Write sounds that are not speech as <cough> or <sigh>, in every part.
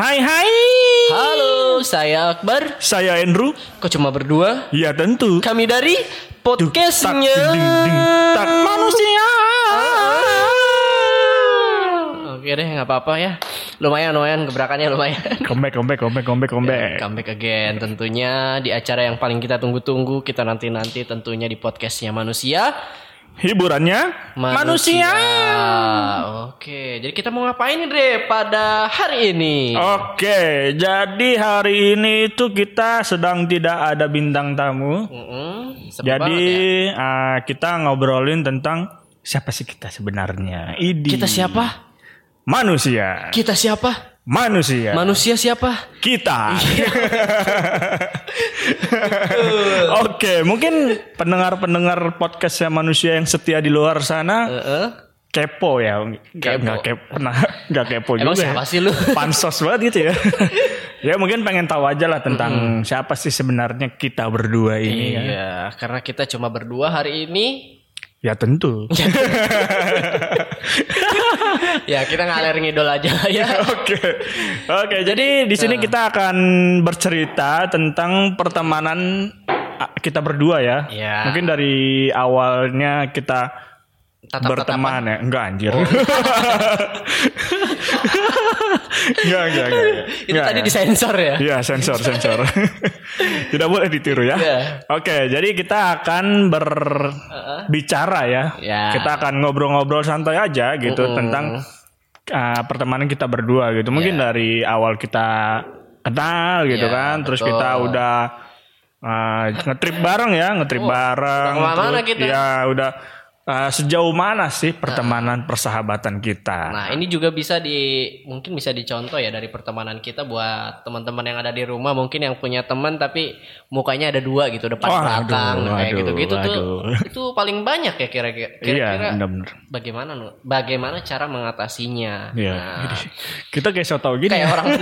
Hai hai. Halo, saya Akbar. Saya Andrew. Kok cuma berdua? Ya tentu. Kami dari podcastnya Tak, manusia. Oke deh, nggak apa-apa ya. Lumayan, lumayan gebrakannya lumayan. Comeback, comeback, comeback, comeback, comeback. Comeback again tentunya di acara yang paling kita tunggu-tunggu kita nanti-nanti tentunya di podcastnya manusia Hiburannya manusia. Oke, jadi kita mau ngapain nih Dre pada hari ini? Oke, jadi hari ini itu kita sedang tidak ada bintang tamu. Mm-mm, seru Jadi ya. ah, kita ngobrolin tentang siapa sih kita sebenarnya. Idi. kita siapa? Manusia. Kita siapa? Manusia. Manusia siapa? kita. <laughs> Oke, mungkin pendengar-pendengar podcastnya manusia yang setia di luar sana Heeh. kepo ya, nggak Kepo. nggak kepo, pernah <laughs> nggak kepo Emang juga. siapa ya. sih lu? <laughs> Pansos banget gitu ya. ya mungkin pengen tahu aja lah tentang siapa sih sebenarnya kita berdua ini. ya. Iya, karena kita cuma berdua hari ini. Ya tentu. Ya kita ngalir ngidol aja ya. <laughs> Oke, oke. Jadi di sini kita akan bercerita tentang pertemanan kita berdua ya. Iya. Mungkin dari awalnya kita Tatap-tatapan. berteman ya. Enggak anjir. <laughs> Enggak, enggak, enggak. Itu Enggak, tadi ya. disensor ya. Iya sensor sensor. <laughs> Tidak boleh ditiru ya. Iya. Oke, jadi kita akan berbicara ya. Ya. Kita akan ngobrol-ngobrol santai aja gitu tentang uh, pertemanan kita berdua gitu. Mungkin dari awal kita kenal gitu Iya, kan, terus betul. kita udah uh, ngetrip bareng ya, ngetrip bareng. udah ke mana-mana terus- kita? Ya udah uh, sejauh mana sih pertemanan persahabatan kita? Nah ini juga bisa di mungkin bisa dicontoh ya dari pertemanan kita buat teman-teman yang ada di rumah mungkin yang punya teman tapi mukanya ada dua gitu depan Waduh, belakang kayak waduh, gitu-gitu tuh <laughs> itu paling banyak ya kira-kira Iya, kira-kira benar-benar. bagaimana Nu? bagaimana cara mengatasinya Iya. Nah, <laughs> Kita kayak so tau gini. kayak ya. orang <laughs>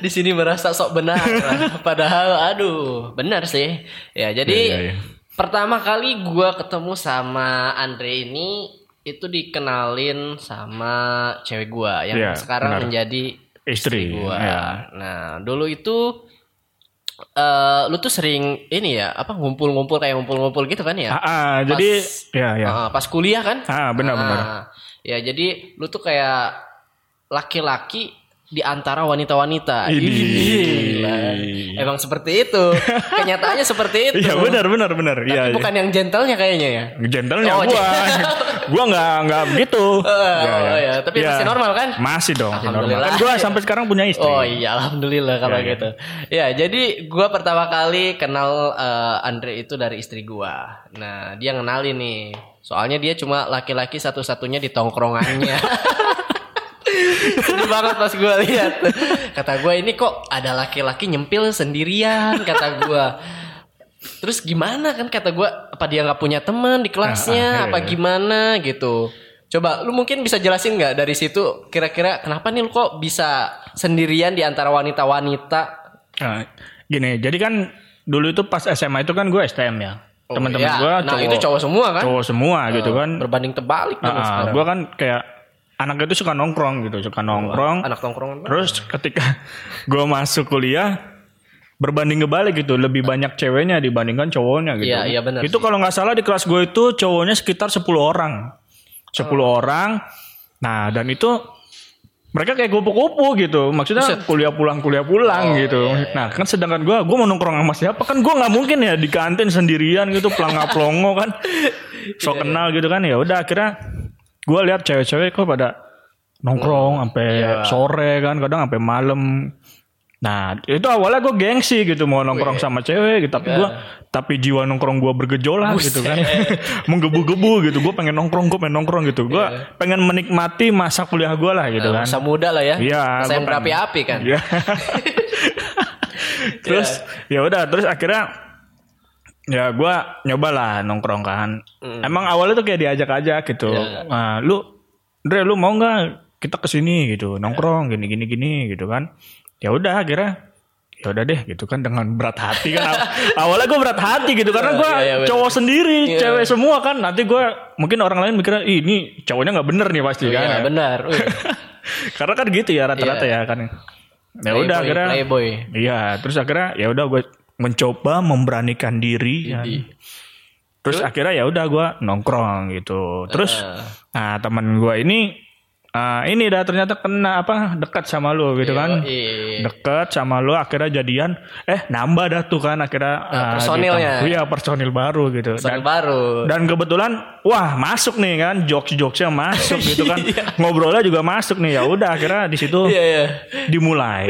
di sini merasa sok benar <laughs> padahal aduh benar sih ya jadi Iya, iya, iya. pertama kali gua ketemu sama Andre ini itu dikenalin sama cewek gua yang Iya, sekarang benar. menjadi Istri, gua iya. nah dulu itu eh lu tuh sering ini ya apa ngumpul-ngumpul kayak ngumpul-ngumpul gitu kan ya Ah, ah, jadi ya ya. Ah, pas kuliah kan Ah, benar, benar. Ah, ya jadi lu tuh kayak laki-laki di antara wanita-wanita. Emang seperti itu. <laughs> Kenyataannya seperti itu. Iya benar benar benar. Tapi Iya. bukan yang gentlenya kayaknya ya. Gentlenya Oh, gua. <laughs> gua nggak nggak begitu. <laughs> oh, iya. Tapi masih normal kan? Masih dong, masih normal. Alhamdulillah. Kan gua sampai sekarang punya istri. Oh iya, alhamdulillah kalau Ya, ya. gitu. Ya, jadi gua pertama kali kenal eh, Andre itu dari istri gua. Nah, dia ngenalin nih. Soalnya dia cuma laki-laki satu-satunya di tongkrongannya. Sedih banget pas gua lihat. Kata gua ini kok ada laki-laki nyempil sendirian kata gua. Terus gimana kan kata gua apa dia nggak punya teman di kelasnya Ah, ah, iya, apa iya. gimana gitu. Coba lu mungkin bisa jelasin nggak dari situ kira-kira kenapa nih lu kok bisa sendirian di antara wanita-wanita? Nah, gini, jadi kan dulu itu pas SMA itu kan gua STM ya. Teman-teman Iya. gua nah itu cowok semua kan? cowok semua gitu kan. Berbanding terbalik Ah, sekarang. gua kan kayak anak itu suka nongkrong gitu, suka nongkrong. Anak tongkrongan. Terus ketika <laughs> gue masuk kuliah berbanding kebalik gitu, lebih banyak ceweknya dibandingkan cowoknya gitu. Iya, iya benar Itu kalau nggak salah di kelas gue itu cowoknya sekitar 10 orang. 10 Oh. orang. Nah, dan itu mereka kayak kupu-kupu gitu. Maksudnya kuliah pulang kuliah pulang Oh, gitu. iya, Nah, kan sedangkan gue gue mau nongkrong sama siapa kan gue nggak mungkin ya di kantin sendirian gitu pelangga-pelongo kan. <laughs> Iya, So kenal gitu kan. Ya udah akhirnya gue lihat cewek-cewek kok pada nongkrong sampai Iya. sore kan kadang sampai malam. Nah itu awalnya gue gengsi gitu mau nongkrong sama cewek gitu. Tapi gue tapi jiwa nongkrong gue bergejolak gitu kan. <laughs> Menggebu-gebu gitu. Gue pengen nongkrong gue pengen nongkrong gitu. Gue pengen menikmati masa kuliah gue lah gitu kan. Masa muda lah ya. Iya, yang pengen. berapi-api kan. Iya. <laughs> <laughs> terus ya udah terus akhirnya ya gue nyoba lah nongkrong kan emang awalnya tuh kayak diajak aja gitu Iya. nah, lu Dre lu mau nggak kita ke sini gitu nongkrong gini gini gini gitu kan ya udah akhirnya ya udah deh gitu kan dengan berat hati kan <laughs> awalnya gue berat hati gitu karena gue Iya, iya, bener. cowok sendiri Iya. cewek semua kan nanti gue mungkin orang lain mikirnya "Ih, ini cowoknya nggak bener nih pasti kan Iya ya. benar. <laughs> Karena kan gitu ya rata-rata Iya. ya kan ya udah akhirnya Playboy. iya terus akhirnya ya udah gue mencoba memberanikan diri ya. Terus akhirnya ya udah gue nongkrong gitu. Terus eh, nah teman gue ini ah, ini dah ternyata kena apa dekat sama lu gitu kan? Yoi. deket sama lu akhirnya jadian. Eh nambah dah tuh kan akhirnya ah, personilnya. ditambah- iya personil baru gitu. Soal dan baru. dan kebetulan wah masuk nih kan jokes jokesnya masuk gitu kan. <laughs> Ngobrolnya juga masuk nih ya udah akhirnya di situ Iya iya. dimulai.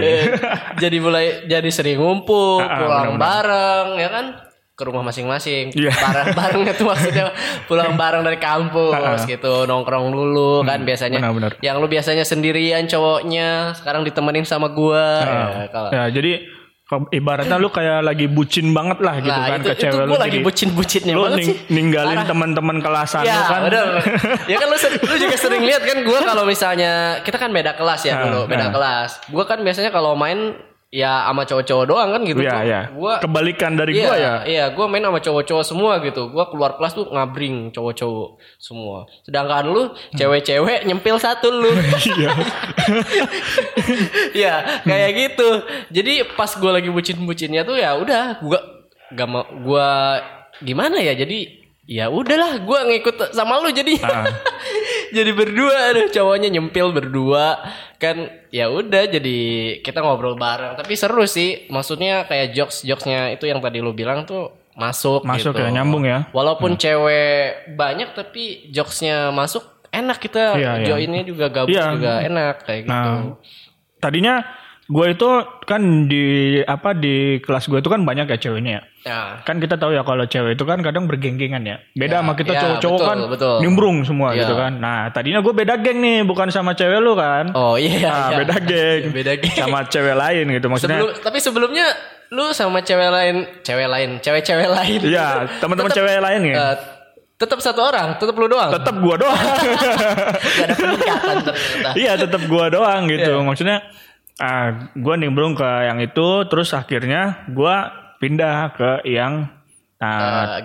Jadi mulai jadi sering ngumpul, <laughs> Ah, ah, pulang bareng ya kan ke rumah masing-masing. Iya. Bareng-barengnya tuh maksudnya pulang bareng dari kampus gitu, nongkrong dulu kan biasanya. benar-benar. Yang lu biasanya sendirian cowoknya, sekarang ditemenin sama gua. Ya, kalau ya jadi ibaratnya lu kayak lagi bucin banget lah gitu Nah, kan itu, ke itu cewek lu lagi bucin-bucinnya lu ning- sih. ninggalin teman-teman kelasan Ya, lu kan bener. <laughs> ya kan lu, lu juga sering lihat kan gue kalau misalnya kita kan beda kelas ya Ah, dulu, beda ah. kelas. Gue kan biasanya kalau main ya sama cowok-cowok doang kan gitu. Iya, iya. Gua Kebalikan dari Iya, gua ya. Iya, gue main sama cowok-cowok semua gitu. Gue keluar kelas tuh ngabring cowok-cowok semua. Sedangkan lu cewek-cewek nyempil satu lu. <laughs> Iya. Iya, kayak gitu. Jadi pas gue lagi bucin-bucinnya tuh ya udah gue gak mau gue gimana ya jadi ya udahlah gue ngikut sama lu jadi Ah. Jadi berdua aduh cowoknya nyempil berdua kan ya udah jadi kita ngobrol bareng tapi seru sih maksudnya kayak jokes jokesnya itu yang tadi lu bilang tuh masuk Masuk gitu. ya, nyambung ya. walaupun cewek banyak tapi jokesnya masuk enak kita Iya, iya. joinnya juga gabung Iya. juga enak kayak gitu Nah, tadinya gue itu kan di apa di kelas gue itu kan banyak ya ceweknya ya. Ya Kan kita tahu ya kalau cewek itu kan kadang bergeng-gengan ya. Beda Ya, sama kita ya, cowok-cowok betul, kan betul. nimbrung semua Ya. gitu kan. Nah, tadinya gue beda geng nih, bukan sama cewek lu kan. Oh iya, Nah, iya. beda <laughs> geng. Beda geng. Sama cewek lain gitu maksudnya. Sebelum, tapi sebelumnya lu sama cewek lain, cewek lain, cewek-cewek lain. Iya, teman-teman cewek lain ya. eh, tetap satu orang, tetap lu doang. tetap gua doang. <laughs> Gak ada peningkatan ternyata. iya, tetap gua doang gitu. Iya. Maksudnya ah gua nimbrung ke yang itu terus akhirnya gua pindah ke yang Eh,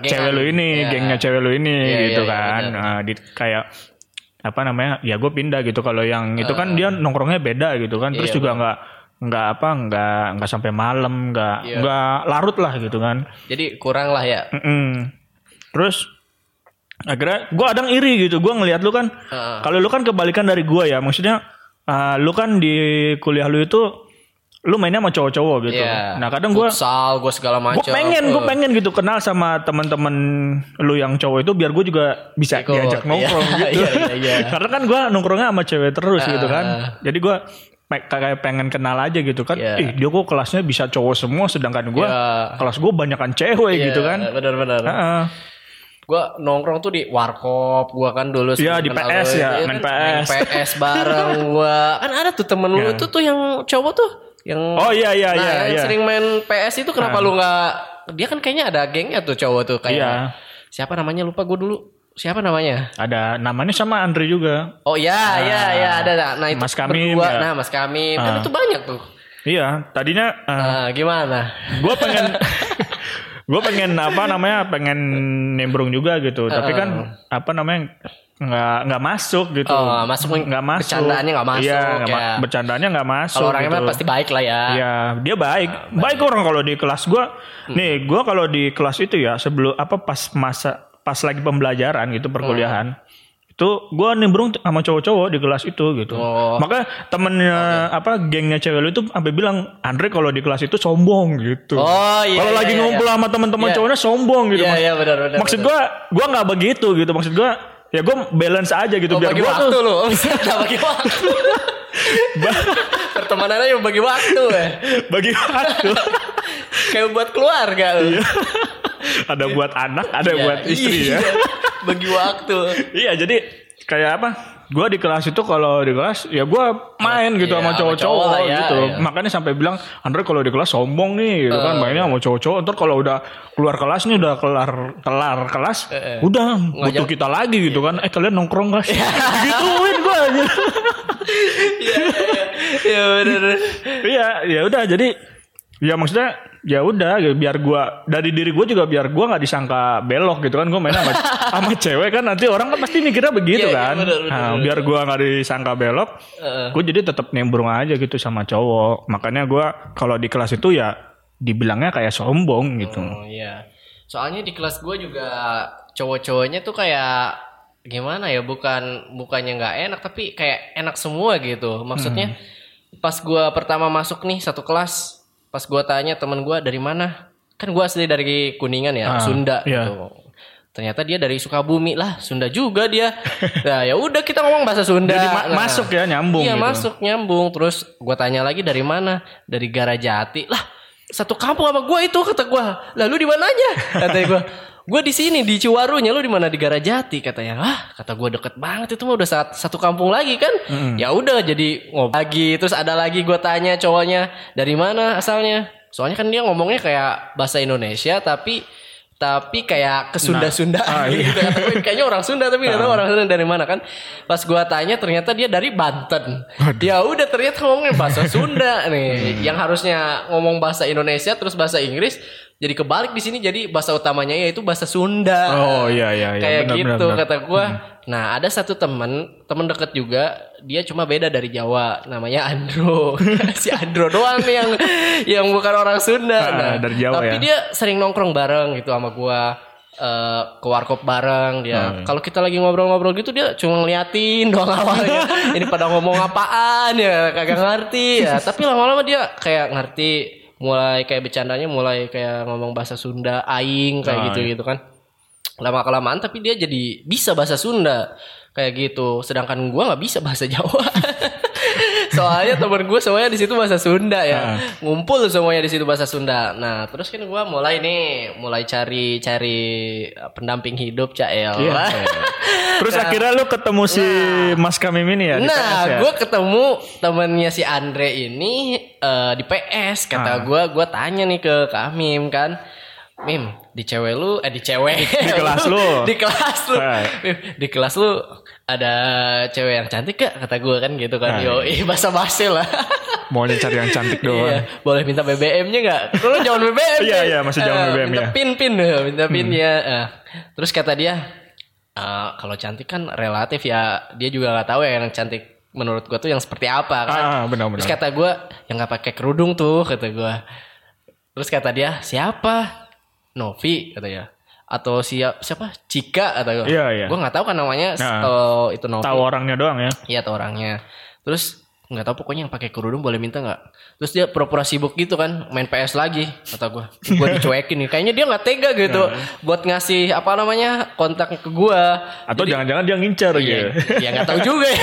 gengan. cewek lu ini, Iya. gengnya cewek lu ini Iya, gitu iya, iya, kan. benar. Nah, di kayak apa namanya? Ya gue pindah gitu kalau yang itu kan dia nongkrongnya beda gitu kan. Terus Eh. Iya, juga nggak nggak apa nggak nggak sampai malam nggak Iya. nggak larut lah gitu kan. Jadi kurang lah ya. Mm-mm. Terus akhirnya gue kadang iri gitu. Gue ngelihat lu kan, Heeh. kalau lu kan kebalikan dari gue ya. Maksudnya uh, lu kan di kuliah lu itu, lu mainnya sama cowok-cowok gitu. Iya. Nah kadang gue, Futsal, gue segala macam. gue pengen, gue Eh, pengen gitu kenal sama teman-teman lu yang cowok itu biar gue juga bisa Ikut, diajak nongkrong iya. <laughs> gitu. Iya, iya, iya. <laughs> Karena kan gue nongkrongnya sama cewek terus gitu kan. Jadi gue kayak pengen kenal aja gitu kan. Iya. Ih dia kok kelasnya bisa cowok semua sedangkan gue Iya. kelas gue banyakan cewek Iya, gitu kan. Benar-benar. Heeh. Gue nongkrong tuh di warkop, gue kan dulu Iya, sebelum di PS ya, iya main kan, PS. PS bareng gue. Kan ada tuh temen lu Iya. itu tuh yang cowok tuh, yang Oh iya iya nah, iya yang iya. sering main PS itu kenapa lu nggak? Dia kan kayaknya ada gengnya tuh cowok tuh kayak Iya. siapa namanya lupa gue dulu. Siapa namanya? Ada namanya sama Andre juga. Oh iya iya iya ada. Nah itu Mas Kamim, berdua. ya. Nah Mas Kamim kan Ah. itu banyak tuh. Iya, tadinya uh, Nah, gimana? gue pengen <laughs> gue pengen apa namanya pengen nimbrung juga gitu. Tapi kan apa namanya nggak nggak masuk gitu. Oh, masuk nggak masuk. bercandaannya nggak masuk, Iya, nggak ma- ya. bercandanya nggak masuk. Kalau orangnya gitu. pasti baik lah ya. Iya, dia baik. baik orang kalau di kelas gua. Nih, gua kalau di kelas itu ya sebelum apa pas masa pas lagi pembelajaran gitu perkuliahan. Itu gua nimbrung sama cowok-cowok di kelas itu gitu. Oh. Maka temennya apa gengnya cewek lu itu sampai bilang Andre kalau di kelas itu sombong gitu. Oh, iya, Kalau iya, lagi iya, ngumpul iya. sama teman-teman Iya. cowoknya sombong gitu. Iya Maksud- iya benar benar. Maksud gua gua nggak begitu gitu. Maksud gua ya gua balance aja gitu Oh, biar waktu tuh. Udah bagi waktu. <laughs> Pertemanannya yang bagi waktu ya. bagi waktu. <laughs> Kayak buat keluarga lu. ada buat anak, ada Iya, buat istri iya. ya. Bagi waktu. Iya jadi kayak apa? Gua di kelas itu kalau di kelas ya gua main gitu Iya, sama cowok-cowok cowok lah ya, gitu. iya. Makanya sampai bilang Andre kalau di kelas sombong nih gitu kan mainnya sama cowok-cowok. Ntar kalau udah keluar kelas nih udah kelar kelar kelas, udah butuh kita lagi gitu kan. Eh kalian nongkrong guys. <laughs> Gituin gua aja. Iya. Iya, ya udah jadi Ya maksudnya ya udah gitu, biar gua dari diri gua juga biar gua nggak disangka belok gitu kan gua main sama <laughs> sama cewek kan nanti orang kan pasti mikirnya begitu Iya, iya, kan. bener, bener, nah, bener. biar gua nggak disangka belok, Heeh. gua jadi tetap nimbrung aja gitu sama cowok. Makanya gua kalau di kelas itu ya dibilangnya kayak sombong gitu. Oh iya. Soalnya di kelas gue juga cowok-cowoknya tuh kayak gimana ya? Bukan bukannya nggak enak tapi kayak enak semua gitu. Maksudnya pas gue pertama masuk nih satu kelas, pas gue tanya temen gue dari mana? Kan gue asli dari Kuningan ya, Ah, Sunda iya. gitu. Ternyata dia dari Sukabumi lah, Sunda juga dia. Nah ya udah kita ngomong bahasa Sunda. Jadi ma- Nah, masuk ya nyambung Iya gitu. masuk nyambung. Terus gue tanya lagi dari mana? Dari Garajati. Lah satu kampung sama gue itu kata gue. Lalu di mananya? Katanya gue. Gue di sini di Ciwarunya. Lu di mana di Garajati? Katanya. Ah kata gue deket banget itu mah udah saat, satu kampung lagi kan? Ya udah jadi ngobrol lagi. Terus ada lagi gue tanya cowoknya dari mana asalnya? Soalnya kan dia ngomongnya kayak bahasa Indonesia tapi tapi kayak kesunda-sundaan Ah, <laughs> iya. gitu. Kata gue, kayaknya orang Sunda tapi nggak tahu orang Sunda dari mana kan. Pas gua tanya ternyata dia dari Banten. Ya udah ternyata ngomongnya bahasa Sunda nih. Yang harusnya ngomong bahasa Indonesia terus bahasa Inggris jadi kebalik di sini jadi bahasa utamanya yaitu bahasa Sunda. Oh, iya, iya, iya. Kayak Benar, gitu benar, benar. kata gua. Nah, ada satu temen, temen deket juga, dia cuma beda dari Jawa, namanya Andro. <laughs> si Andro doang nih yang yang bukan orang Sunda. Ah, Nah, dari Jawa tapi ya. dia sering nongkrong bareng gitu sama gua eh, ke warkop bareng dia. Iya. Kalau kita lagi ngobrol-ngobrol gitu dia cuma ngeliatin doang awalnya. <laughs> Ini pada ngomong apaan ya kagak ngerti ya. <laughs> Tapi lama-lama dia kayak ngerti mulai kayak bercandanya mulai kayak ngomong bahasa Sunda aing kayak Oh, gitu iya. gitu kan. Lama kelamaan tapi dia jadi bisa bahasa Sunda kayak gitu. Sedangkan gua nggak bisa bahasa Jawa. <laughs> Soalnya temen gue semuanya di situ bahasa Sunda ya. Ah. Ngumpul semuanya di situ bahasa Sunda. Nah, terus kan gua mulai nih, mulai cari cari uh, pendamping hidup Cael. Iya. Terus akhirnya lu ketemu si Mas Kamim ini ya Nah, ya? gue ketemu temennya si Andre ini eh, di PS. Ah. Kata gua, gua tanya nih ke Kamim kan. Mim, di cewek lu, eh di cewek. Di kelas lu. <laughs> di kelas lu. Ah. Mim, di kelas lu ada cewek yang cantik gak? Kata gua kan gitu kan. Ah, Yo, <laughs> ih bahasa basi lah. Maunya cari yang cantik doang. Iya, boleh minta BBM-nya nggak? Lu jangan BBM. Iya, iya, masih jangan Eh, BBM, Minta ya. pin pin, eh, minta pin ya. Eh, Terus kata dia, eh, kalau cantik kan relatif ya. Dia juga nggak tahu ya yang cantik menurut gua tuh yang seperti apa kan. Ah, benar-benar. Terus kata gua, yang nggak pakai kerudung tuh, kata gua. Terus kata dia, siapa? Novi, katanya. Atau siapa? Siapa? Cika, kata gua. Iya, iya. Gua nggak tahu kan namanya. Nah. kalau itu Novi. Tahu orangnya doang ya. Iya tuh orangnya. Terus nggak tahu pokoknya yang pakai kerudung boleh minta nggak? Terus dia pura-pura sibuk gitu kan, main PS lagi kata gue. Gue dicuekin nih. Kayaknya dia nggak tega gitu buat ngasih apa namanya kontak ke gue. Atau jangan-jangan dia ngincer Iya, gitu. ya nggak tahu juga ya.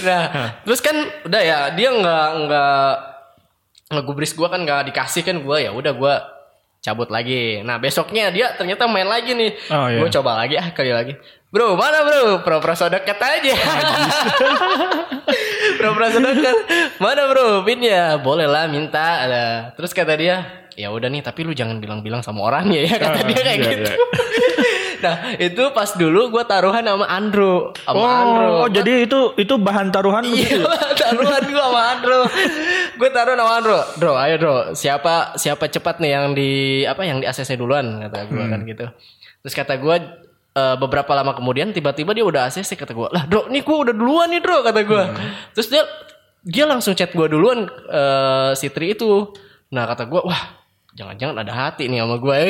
nah, terus kan udah ya dia nggak nggak ngegubris gue kan nggak dikasih kan gue ya udah gue cabut lagi. Nah besoknya dia ternyata main lagi nih. Oh, iya. Gue coba lagi ah kali lagi. Bro mana bro? Pura-pura sodekat aja. <laughs> Sodekat. Mana bro? Pinnya boleh lah minta. Ada. Terus kata dia ya udah nih tapi lu jangan bilang-bilang sama orangnya ya kata Ah, dia kayak iya, gitu. iya. Nah itu pas dulu gue taruhan sama Andrew sama Oh, Andrew oh, jadi itu itu bahan taruhan Iya, gitu? <laughs> taruhan gue sama Andro. gue taruh sama Andro. Bro, ayo Bro. Siapa siapa cepat nih yang di apa yang di ACC duluan kata gue kan gitu. Terus kata gue eh, beberapa lama kemudian tiba-tiba dia udah ACC kata gue. Lah, Bro, nih gue udah duluan nih, Bro kata gue. Terus dia dia langsung chat gue duluan eh, si Tri itu. Nah, kata gue, wah Jangan-jangan ada hati nih sama gue.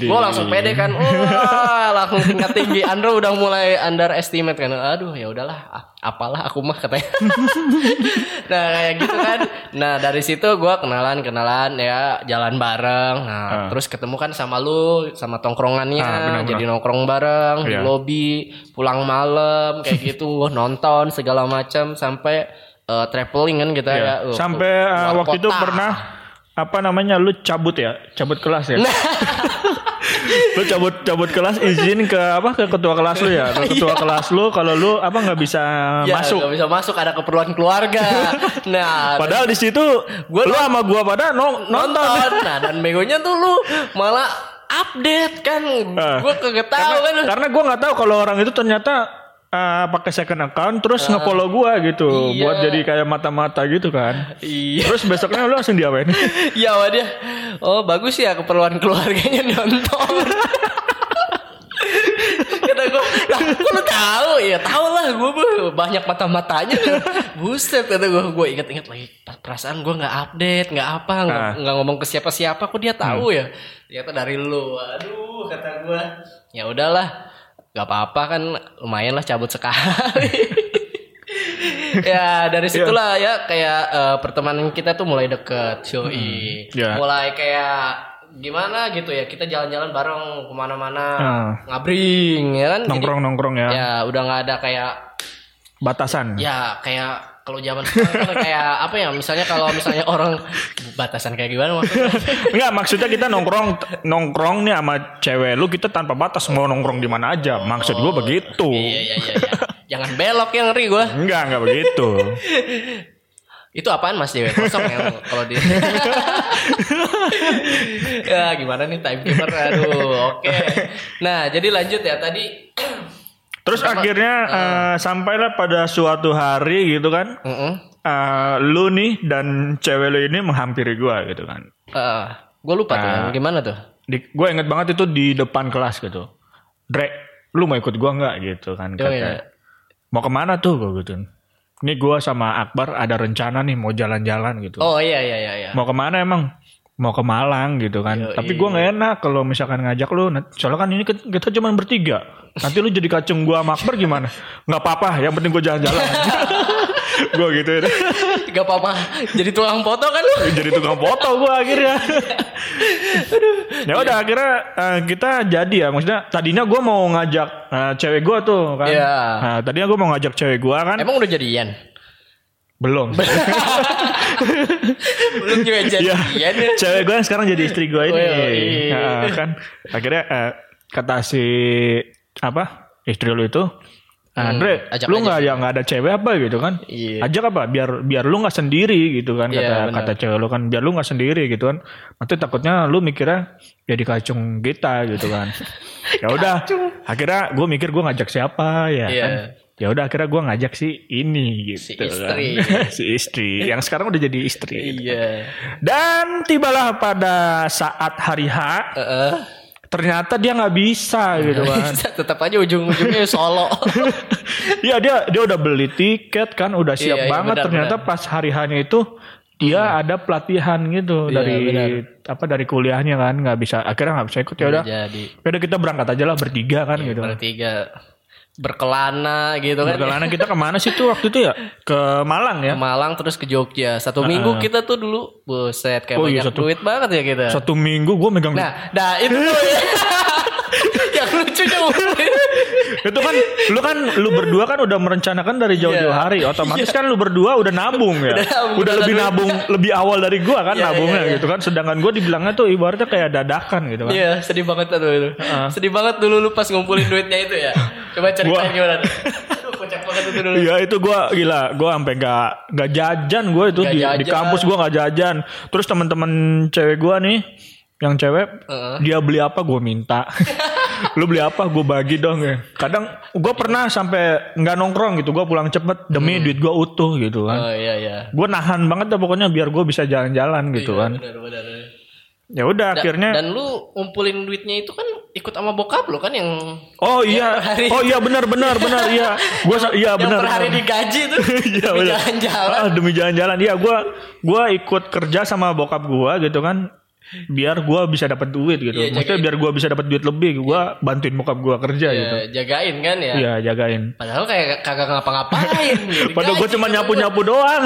Gue langsung pede kan. Wah, langsung tingkat tinggi. Andro udah mulai underestimate kan. Aduh, ya udahlah. a- Apalah aku mah katanya. <laughs> nah, kayak gitu kan. Nah, dari situ gue kenalan-kenalan ya, jalan bareng. Nah, Ah. terus ketemu kan sama lu, sama tongkrongannya, Ah, benar-benar. jadi nongkrong bareng di Iya. lobby, pulang malam kayak <laughs> gitu, nonton segala macam sampai eh, traveling kan kita Iya. ya. Uh, Sampai uh, waktu itu kota. pernah apa namanya lu cabut ya cabut kelas ya <laughs> lu cabut cabut kelas izin ke apa ke ketua kelas lu ya ke <laughs> ketua kelas lu kalau lu apa nggak bisa Ya, masuk nggak bisa masuk ada keperluan keluarga. <laughs> nah, padahal di situ Gua lu sama gua pada no- nonton nonton. Nah, dan begonya tuh lu malah update kan. Ah. Gue kagak tahu kan. karena, karena gua nggak tahu kalau orang itu ternyata eh, pakai second account terus nge-follow gua gitu Iya. buat jadi kayak mata-mata gitu kan. Iya. Terus besoknya lu langsung diapain? <laughs> Iya dia. Oh bagus ya keperluan keluarganya nonton. <laughs> Kata gue, lah kok lu tahu? Ya tahu lah gue banyak mata-matanya. Buset kata gue, gue inget-inget lagi perasaan gue nggak update, nggak apa, nggak Ah. nggak ngomong ke siapa-siapa. Kok dia tahu ya? Ternyata dari lu. Aduh kata gue, ya udahlah, nggak apa-apa kan lumayan lah cabut sekali. <laughs> ya dari situlah ya kayak eh, pertemanan kita tuh mulai deket Yoi. Ya. mulai kayak gimana gitu ya kita jalan-jalan bareng ke mana-mana Ah. ngabring ya kan Jadi, Nongkrong-nongkrong ya. ya udah nggak ada kayak Batasan. ya kayak kalau zaman sekarang kan kayak apa ya misalnya kalau misalnya orang batasan kayak gimana maksudnya Enggak, maksudnya kita nongkrong nongkrong nih sama cewek lu kita tanpa batas mau nongkrong di mana aja. Maksud gua begitu. iya iya iya iya. jangan belok ya ngeri gue Enggak, enggak begitu. itu apaan mas cewek kosong yang kalau di ya gimana nih timekeeper aduh oke nah jadi lanjut ya tadi Terus akhirnya eh, sampailah pada suatu hari gitu kan. Heeh. eh, lu nih dan cewek lu ini menghampiri gua gitu kan. gue lupa tuh Ah. gimana tuh Di, gue inget banget itu di depan kelas gitu. Dre, lu mau ikut gua nggak gitu kan? Oh, Kata, iya. Mau ke mana tuh gue gitu. Ini gua sama Akbar ada rencana nih mau jalan-jalan gitu. oh iya iya iya iya Mau ke mana emang? Mau ke Malang gitu kan. Yoi. Tapi gua nggak enak kalau misalkan ngajak lu. Nah, Soalnya kan ini kita cuma bertiga. Nanti lu jadi kacung gua sama Akbar gimana? Nggak apa-apa. Yang penting gua jalan-jalan. <laughs> gua gitu ya. gak apa-apa jadi tukang foto kan lu jadi tukang foto gua akhirnya. ya udah akhirnya eh, kita jadi ya. Maksudnya tadinya gua mau ngajak eh, cewek gua tuh kan. Iya. Nah, tadinya gua mau ngajak cewek gua kan. emang udah jadian Belum. <laughs> belum juga Iya. jadian ya Cewek gue yang sekarang jadi istri gue ini. Oh, iya. Nah, kan akhirnya eh, kata si apa istri lu itu, Hmm, Andre, ajak lu nggak yang nggak ada cewek apa gitu kan? Iya. Ajak apa? Biar biar lu nggak sendiri gitu kan Iya, kata benar. kata cewek lu kan biar lu nggak sendiri gitu kan. Nanti takutnya lu mikirnya jadi kacung kita gitu kan. <laughs> ya udah, akhirnya gue mikir gue ngajak siapa ya Iya. kan? Ya udah akhirnya gue ngajak si ini gitu. Si istri. kan. <laughs> si istri yang sekarang udah jadi istri. iya Dan tibalah pada saat hari H, Heeh. ternyata dia nggak bisa gitu kan. Tetap aja ujung-ujungnya solo <laughs> Iya dia dia udah beli tiket kan, udah siap Iya, iya, banget. benar, ternyata pas hari H-nya itu dia ada pelatihan gitu Iya, dari benar. apa dari kuliahnya kan nggak bisa akhirnya nggak bisa ikut ya udah jadi ya udah kita berangkat aja lah bertiga kan gitu bertiga berkelana gitu kan. Perjalanan kita ke mana sih tuh waktu itu ya? Ke Malang ya? Ke Malang terus ke Jogja. Satu minggu kita tuh dulu buset kayak Oh, iya, banyak satu- duit banget ya kita. satu minggu gue megang nah nah itu. <laughs> <laughs> Tuh ya. yang lucunya itu kan lu kan lu berdua kan udah merencanakan dari jauh-jauh Iya. hari otomatis kan lu berdua udah nabung ya Udah lebih nabung. lebih awal dari gua kan Iya, nabungnya iya, iya. gitu kan sedangkan gua dibilangnya tuh ibaratnya kayak dadakan gitu kan Iya sedih banget tuh itu Sedih banget dulu lu pas ngumpulin duitnya itu ya Coba ceritain Gua- gimana Aduh kocak banget itu dulu Iya itu gua gila, gua sampai nggak nggak jajan gua itu Nggak di, di jajan. kampus gua nggak jajan. Terus teman-teman cewek gua nih, yang cewek Heeh. dia beli apa gua minta. <laughs> Lu beli apa gua bagi dong ya. Kadang gua pernah sampai nggak nongkrong gitu, gua pulang cepet demi duit gua utuh gitu kan. Oh iya iya Gue nahan banget dah pokoknya biar gue bisa jalan-jalan gitu kan. Benar benar Ya udah Da- akhirnya. Dan lu ngumpulin duitnya itu kan ikut sama bokap lu kan yang oh iya, hari- oh iya benar benar benar iya. Gue iya yang benar. per hari digaji tuh <laughs> Iya demi jalan-jalan. Ah, demi jalan-jalan. Iya gue gua ikut kerja sama bokap gue gitu kan. Biar gue bisa dapat duit gitu. Iya, Maksudnya biar gue bisa dapat duit lebih. Gue bantuin bokap gue kerja Ya, gitu. jagain kan ya. Iya jagain. Padahal kayak kagak ngapa-ngapain. <laughs> Padahal gue cuma nyapu-nyapu doang.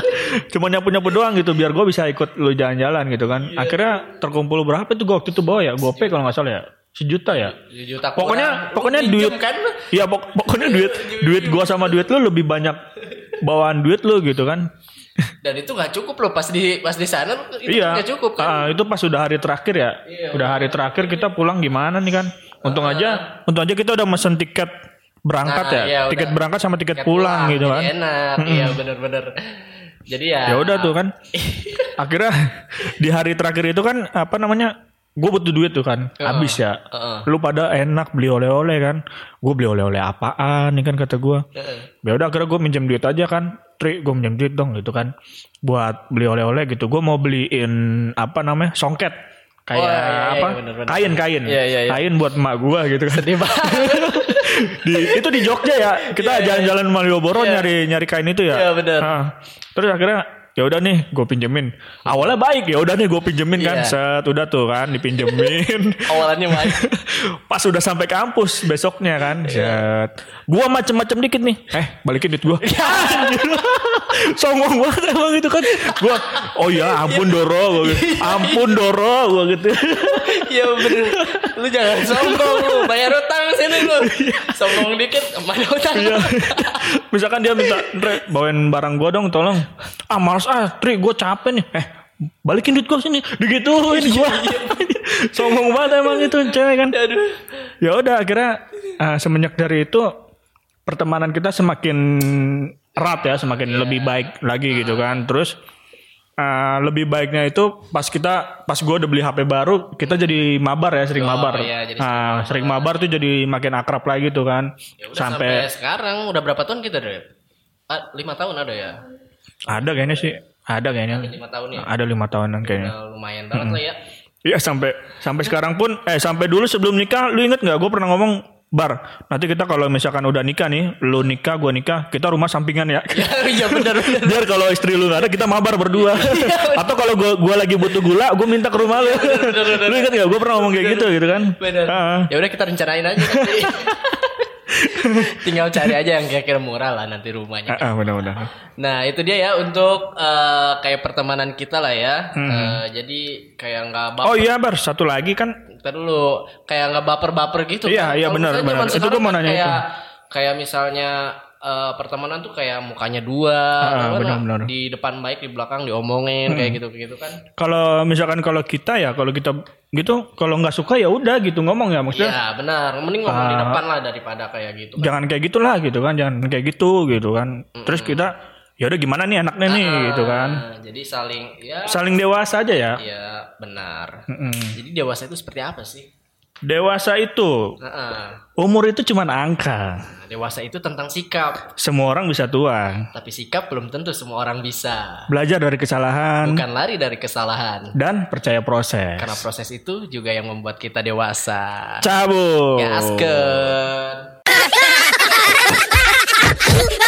<laughs> cuma nyapu-nyapu doang gitu biar gue bisa ikut lu jalan-jalan gitu kan. Iya. Akhirnya terkumpul berapa tuh gue waktu itu bawa ya? Gope kalau nggak salah ya. Sejuta ya. Juta Pokoknya kurang. pokoknya Lu duit kan? Iya pok- pokoknya duit <laughs> duit gua sama duit lu lebih banyak bawaan duit lu gitu kan. Dan itu nggak cukup loh pas di pas di sana itu iya. nggak cukup kan. Ah, itu pas udah hari terakhir ya. Iya, udah hari terakhir kita pulang gimana nih kan? Untung aja untung aja kita udah mesen tiket berangkat Nah, ya. iya, tiket udah. berangkat sama tiket, Tiket pulang, gitu jadi kan. Enak, iya bener-bener. Jadi ya. Ya udah tuh kan. <laughs> Akhirnya di hari terakhir itu kan apa namanya? Gue butuh duit tuh kan, habis ya. Heeh. Lu pada enak beli oleh-oleh kan, gue beli oleh-oleh apaan nih kan kata gue. Heeh. Ya udah akhirnya gue minjem duit aja kan, Tri gue minjem duit dong gitu kan, buat beli oleh-oleh gitu. Gue mau beliin apa namanya songket, kayak Oh, iya, iya, apa, bener, bener. kain kain, Iya, iya, iya. kain buat emak gue gitu kan. Sedih banget. <laughs> di, itu di Jogja ya, kita jalan-jalan Malioboro Iya. nyari nyari kain itu ya. Iya, bener. Nah, terus akhirnya ya udah nih gue pinjemin. Awalnya baik ya udah nih gue pinjemin kan. Iya. set udah tuh kan dipinjemin. <laughs> Awalannya baik. <laughs> pas udah sampai kampus besoknya kan set. Gua macem-macem dikit nih. Eh balikin duit gua <laughs> songong banget emang itu kan gua oh ya ampun Doro gua gitu. ampun Doro gua gitu Iya bener. Lu jangan sombong lu. Bayar utang sini lu. Sombong dikit. Mana utang? Iya. misalkan dia minta Andre bawain barang gua dong tolong ah males ah Tri gua capek nih eh balikin duit gua sini digituin gua sombong banget emang itu cewek kan ya udah akhirnya ah, semenjak dari itu pertemanan kita semakin erat ya semakin lebih baik lagi gitu kan. Terus ah, lebih baiknya itu pas kita pas gue udah beli HP baru kita jadi mabar ya sering mabar. iya, jadi Ah, sering mabar. tuh jadi makin akrab lagi tuh kan. Ya udah sampai... sampai sekarang udah berapa tahun kita deh? Ah, lima tahun ada ya? ada kayaknya sih. Ada kayaknya. Lima tahun ya? ada lima tahunan kayaknya. Udah lumayan banget lah ya. Iya sampai sampai sekarang pun eh sampai dulu sebelum nikah lu inget nggak? Gue pernah ngomong bar nanti kita kalau misalkan udah nikah nih lu nikah gue nikah kita rumah sampingan ya <laughs> Iya benar <laughs> benar. biar kalau istri lu nggak ada kita mabar berdua atau kalau gua gua lagi butuh gula gue minta ke rumah lu lu inget nggak gue pernah ngomong kayak gitu gitu kan Benar. Ah. Ya udah kita rencanain aja. <laughs> Tinggal cari aja yang kira-kira murah lah nanti rumahnya. Ah, ah, benar-benar Nah itu dia ya untuk eh, kayak pertemanan kita lah ya. Hmm. Eh, jadi kayak nggak oh iya bar satu lagi kan Ntar dulu kayak nggak baper-baper gitu. Iya, iya, Kalau benar, benar. Itu gua mau kan nanya kayak, itu. Kayak misalnya eh, pertemanan tuh kayak mukanya dua, Ah, benar, benar. Hmm. di depan baik di belakang diomongin kayak gitu gitu kan. kalau misalkan kalau kita ya kalau kita gitu kalau nggak suka ya udah gitu ngomong ya maksudnya Iya benar, mending ngomong di Ah. depan lah daripada kayak gitu. Kan. jangan kayak gitulah gitu kan jangan kayak gitu gitu kan terus kita ya udah gimana nih anaknya nih gitu kan jadi saling ya saling dewasa aja ya ya benar. Mm-mm. Jadi dewasa itu seperti apa sih? dewasa itu Nah, umur itu cuman angka dewasa itu tentang sikap, semua orang bisa tua tapi sikap belum tentu semua orang bisa. belajar dari kesalahan Bukan lari dari kesalahan. dan percaya proses Karena proses itu juga yang membuat kita dewasa. cabut Gaskeun. <laughs>